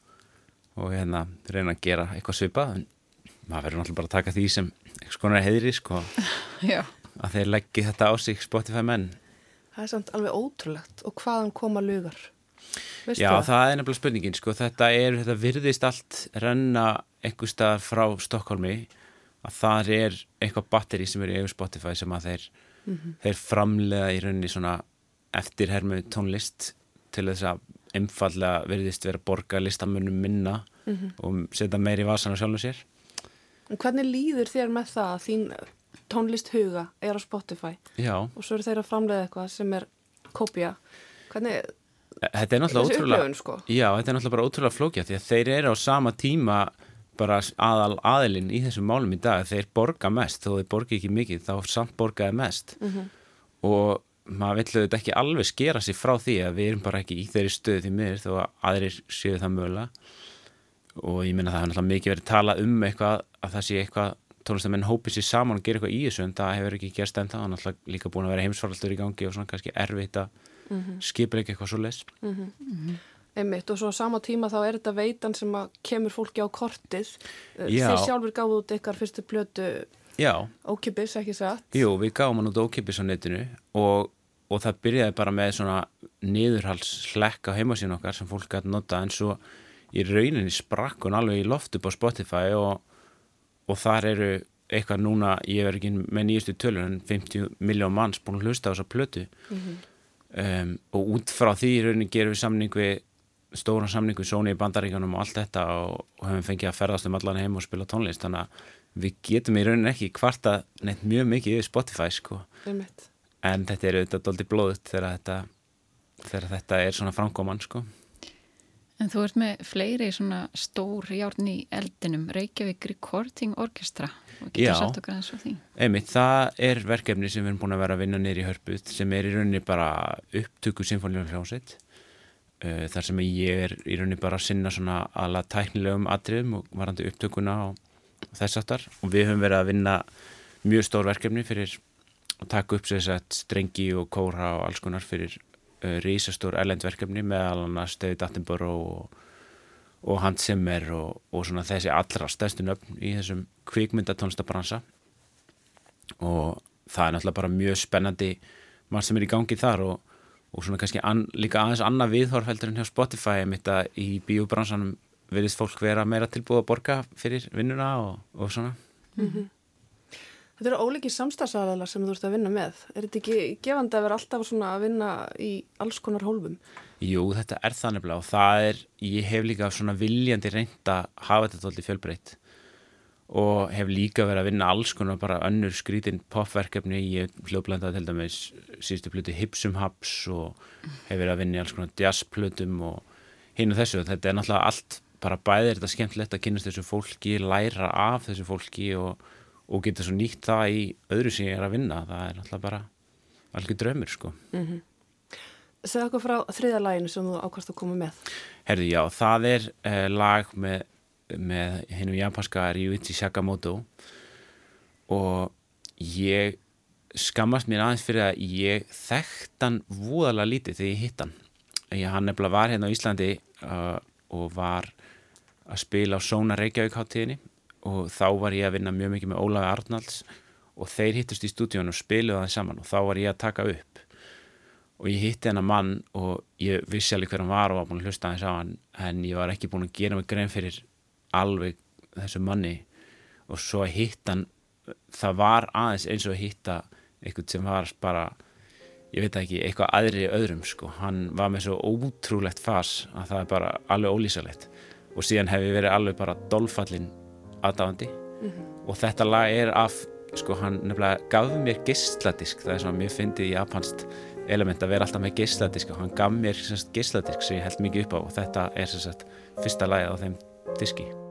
og hérna reyna að gera eitthvað svipa en maður verður náttúrulega bara að taka því sem eitthvað skonar heiðri sko. Að þeir leggja þetta á sig Spotify menn. Það er samt alveg ótrúlegt. Og hvaðan koma lugar? Veistu Já, það? það er nefnilega spurningin, sko, þetta, er, þetta virðist allt renna einhver stað frá Stokkólmi að það er eitthvað batteri sem er í EU Spotify sem að þeir, mm -hmm. þeir framlega í rauninni svona eftirhermu tónlist til þess að einfallega virðist vera borga listamönnum minna mm -hmm. og setja meir í vasan á sjálfum sér. Hvernig líður þér með það að þín tónlist huga er á Spotify Já. og svo eru þeir að framlega eitthvað sem er kopja? Hvernig Þetta er náttúrulega ótrúlega sko. Já, þetta er náttúrulega bara ótrúlega flókja því að þeir eru á sama tíma bara aðal aðilinn í þessum málum í dag. Þeir borga mest, þó þeir borga ekki mikið þá samt borgaði mest. Mm -hmm. og maður villu þetta ekki alveg skera sér frá því að við erum bara ekki í þeirri stöð því miður þó að aðrir séu það mögulega. Og ég minna það hefur náttúrulega mikið verið tala um eitthvað að það sé eitthvað tónlistamenn hópið sér saman og gera eitthvað í þessu en það hefur ekki gerst enda, það er náttúrulega líka búin að vera heimsfaraldur í gangi og svona kannski erfitt að mm -hmm. skipir ekki eitthvað svo les mm -hmm. Einmitt og svo á sama tíma þá er þetta veitan sem að kemur fólki á kortið. Eh, Já. þeir sjálfur gáðu út ykkar fyrstu blötu ókipis, ekki satt? Jú, við gáðum hann út ókipis á netinu og, og það byrjaði bara með svona niðurhals hlekk á heimasín okkar sem fólk gæti nota en svo í rauninni sprakk hún alveg í loft upp á Spotify og, og þar eru eitthvað núna, ég verð ekki með nýjastu tölur en 50 miljón manns búin að hlusta á þessa plötu. Mm -hmm um, og út frá því í rauninni gerum við samning við stóran samning við Sony í bandaríkanum og allt þetta og, og höfum fengið að ferðast um allan heim og spila tónlist. Þannig að við getum í rauninni ekki hvarta neitt mjög mikið yfir Spotify sko. En þetta er auðvitað doldi blóðut þegar þetta, þegar þetta er svona framkoman sko. En þú ert með fleiri svona stór járn í eldinum, Reykjavík Recording Orchestra og getur sagt okkar aðeins á því. Einmitt, það er verkefni sem við erum búin að vera að vinna neyri í hörpuð sem er í rauninni bara upptöku symfóníum hljómsveit. Uh, þar sem ég er í rauninni bara að sinna svona alla tæknilegum atriðum og varandi upptökuna og þess aftar og við höfum verið að vinna mjög stór verkefni fyrir að taka upp sér strengi og kóra og alls konar fyrir uh, rísastór ellendverkefni meðal annars David Attenborough og, og Hans Zimmer og, og svona þessi allra stærstu nöfn í þessum kvikmyndatónlistabransa og það er náttúrulega bara mjög spennandi marg sem er í gangi þar og, og svona kannski an, líka aðeins annað viðhorfældur en hjá Spotify mitt að í bíobransanum verðist fólk vera meira tilbúið að borga fyrir vinnuna og svona mm -hmm. Þetta eru óliki samstagsæðala sem þú ert að vinna með. Er þetta ekki gefandi að vera alltaf að vinna í alls konar hólfum? Jú, þetta er þannig og það er, ég hef líka svona viljandi reynd að hafa þetta tóltið fjölbreytt og hef líka verið að vinna alls konar bara önnur skrítin popverkefni ég hljóðblandaði til dæmis síðustu plötu Hipsum Haps og hef verið að vinna alls konar jazzplötum og hinn og þessu, þetta er náttúrulega allt bara bæðir þetta skemmtilegt að kynast þessu fólki, læra af þessu fólki og og geta svo nýtt það í öðru sem ég er að vinna það er náttúrulega bara alveg draumur sko. Mm -hmm. Segð okkur frá þriða læginu sem þú ákvæmst að koma með. Herði já, það er uh, lag með, með hennum japanska Ryuichi Sakamoto og ég skammast mér aðeins fyrir að ég þekkt hann voðalega lítið þegar ég hitt hann. Ég, hann nefnilega var hérna á Íslandi uh, og var að spila á Sóna Reykjavík háttíðinni og þá var ég að vinna mjög mikið með Ólaði Arnalds og þeir hittust í stúdíun og spiluði það saman og þá var ég að taka upp. Og ég hitti hennar mann og ég vissi alveg hver hann var og var búin að hlusta hans á hann en ég var ekki búin að gera mig grein fyrir alveg þessu manni. Og svo að hitta hann það var aðeins eins og að hitta eitthvað sem var bara ég veit ekki, eitthvað aðri öðrum sko. hann var með svo ótrúlegt fas að það er bara alveg ólýsalegt og síðan hef ég verið alveg bara dolfallin aðdáðandi mm -hmm. og þetta lag er af, sko hann nefnilega gaf mér gistladisk, það er svona mér fyndið í japanst element að vera alltaf með gistladisk og hann gaf mér gistladisk sem ég held mikið upp á. Og þetta er sagt, fyrsta lagið á þeim diski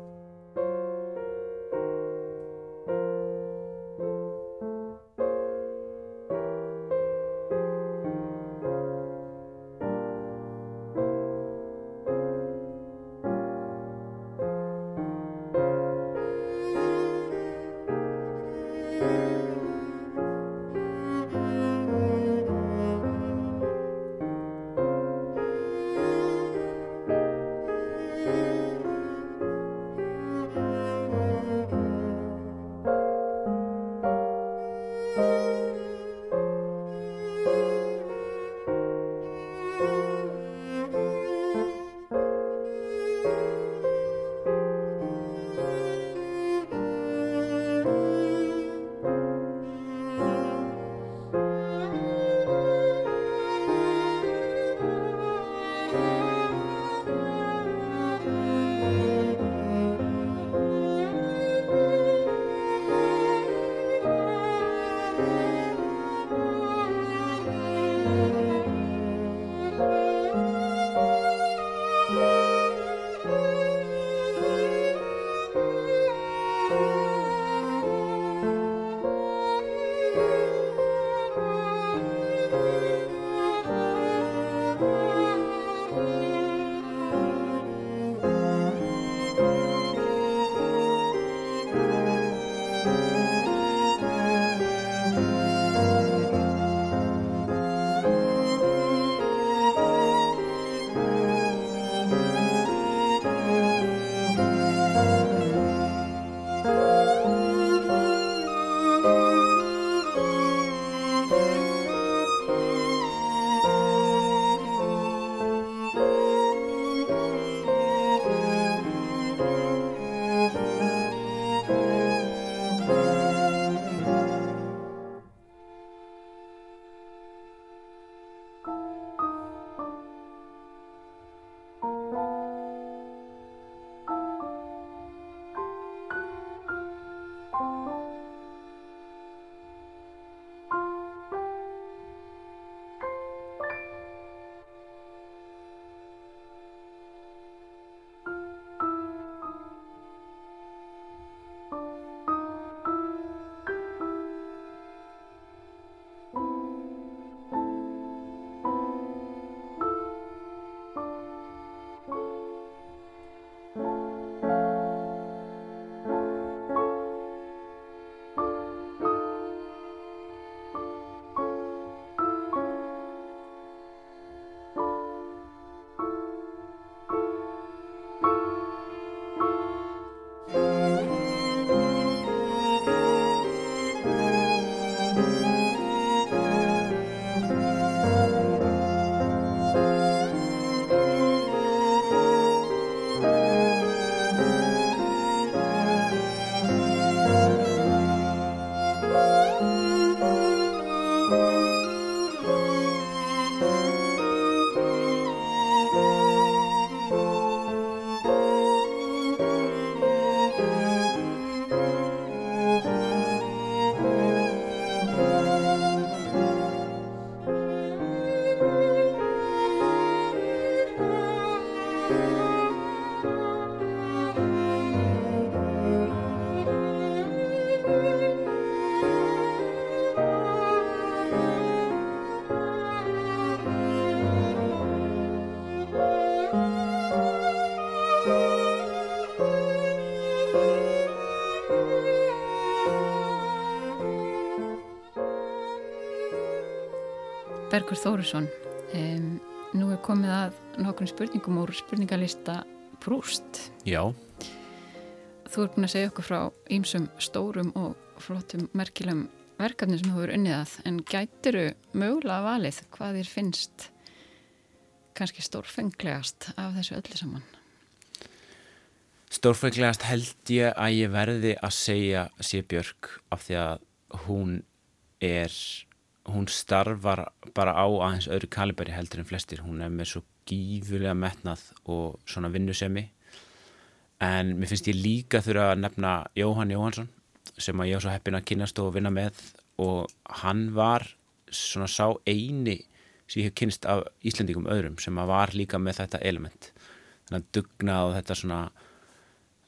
Bergur Þórusson um, Nú er komið að nokkrum spurningum úr spurningalista Brúst Já. Þú er búin að segja okkur frá ímsum stórum og flottum merkilegum verkefni sem þú eru unnið að. En gætiru mögulega valið hvað þér finnst kannski stórfenglegast af þessu öllu saman? Stórfenglegast held ég að ég verði að segja Sébjörg af því að hún er hún starfar bara á aðeins öðru kaliberi heldur en flestir. Hún er með svo gífurlega metnað og svona vinnusemi. En mér finnst ég líka þurfa að nefna Jóhann Jóhansson sem að ég var svo heppin að kynast og vinna með. Og hann var svona sá eini sem ég hef kynst af Íslandingum öðrum sem að var líka með þetta element. Þannig að dugnað og þetta svona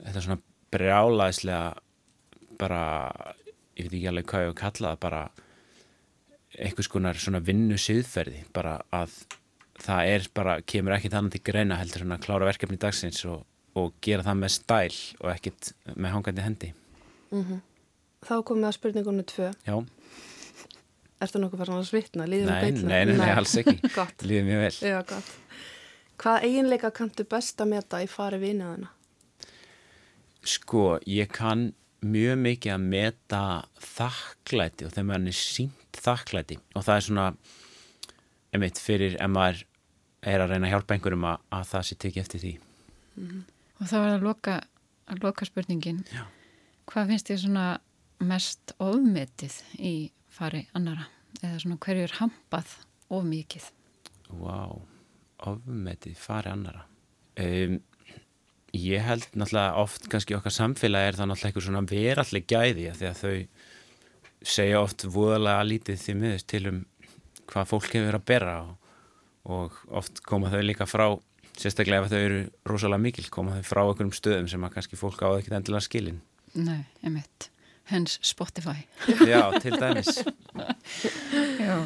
þetta svona brjálaðislega bara ég veit ekki alveg hvað ég hef kallað bara einhvers konar svona vinnu siðferði bara að það er bara, kemur ekki þannig til greina heldur svona að klára verkefni dagsins og, og gera það með stæl og ekkit með hangandi hendi Mm -hmm. Þá komum við að spurningunni tvö. Já. Erstu nokkuð farin að svitna? Nei, nei, nei, nei, nei, alls ekki. Líður mjög vel. Já, gott. Hvað eiginleika kanntu best að meta í fari viniðana? Sko, ég kann mjög mikið að meta þakklæti og þegar maður er sínt þakklæti og það er svona, einmitt, fyrir ef maður er að reyna að hjálpa einhverjum að, að það sé tekið eftir því. Mm -hmm. Og það var að loka, að loka spurningin. Já. Hvað finnst þér svona mest ofmetið í fari annara? Eða svona hverju er hampað of mikið? Vá, wow, ofmetið fari annara. Um, ég held náttúrulega oft kannski okkar samfélagi er það náttúrulega eitthvað svona veralleg gæði því að þau segja oft voðalega lítið því miðust til um hvað fólk hefur að bera og, og oft koma þau líka frá sérstaklega ef þau eru rosalega mikil koma þau frá einhverjum stöðum sem að kannski fólk áður ekki endilega skilin Nei, emitt. Hens Spotify. Já, til dæmis. Já.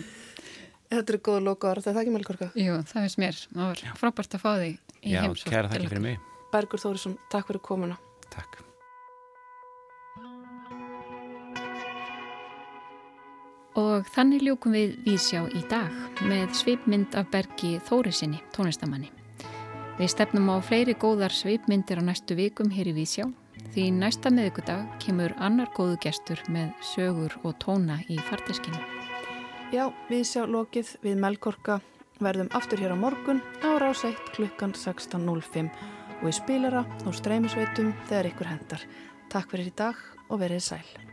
Þetta eru góða lokaður, það er það ekki meðlkorka? Jú, það finnst mér. Það var frábært að fá þig í Já, heimsótt. Já, kæra þakki fyrir mig. Bergur Þórisson, takk fyrir komuna. Takk. Og þannig ljúkum við vísjá í dag með svipmynd af Bergi Þórisinni, tónlistamanni. Við stefnum á fleiri góðar svipmyndir á næstu vikum hér í vísjá Því næsta miðugudag kemur annar góðu gestur með sögur og tóna í farteskinu. Já, við sjá lokið við Melkorka verðum aftur hér á morgun á ráseitt klukkan 16.05 og við spilara og streymisveitum þegar ykkur hendar. Takk fyrir í dag og verið sæl.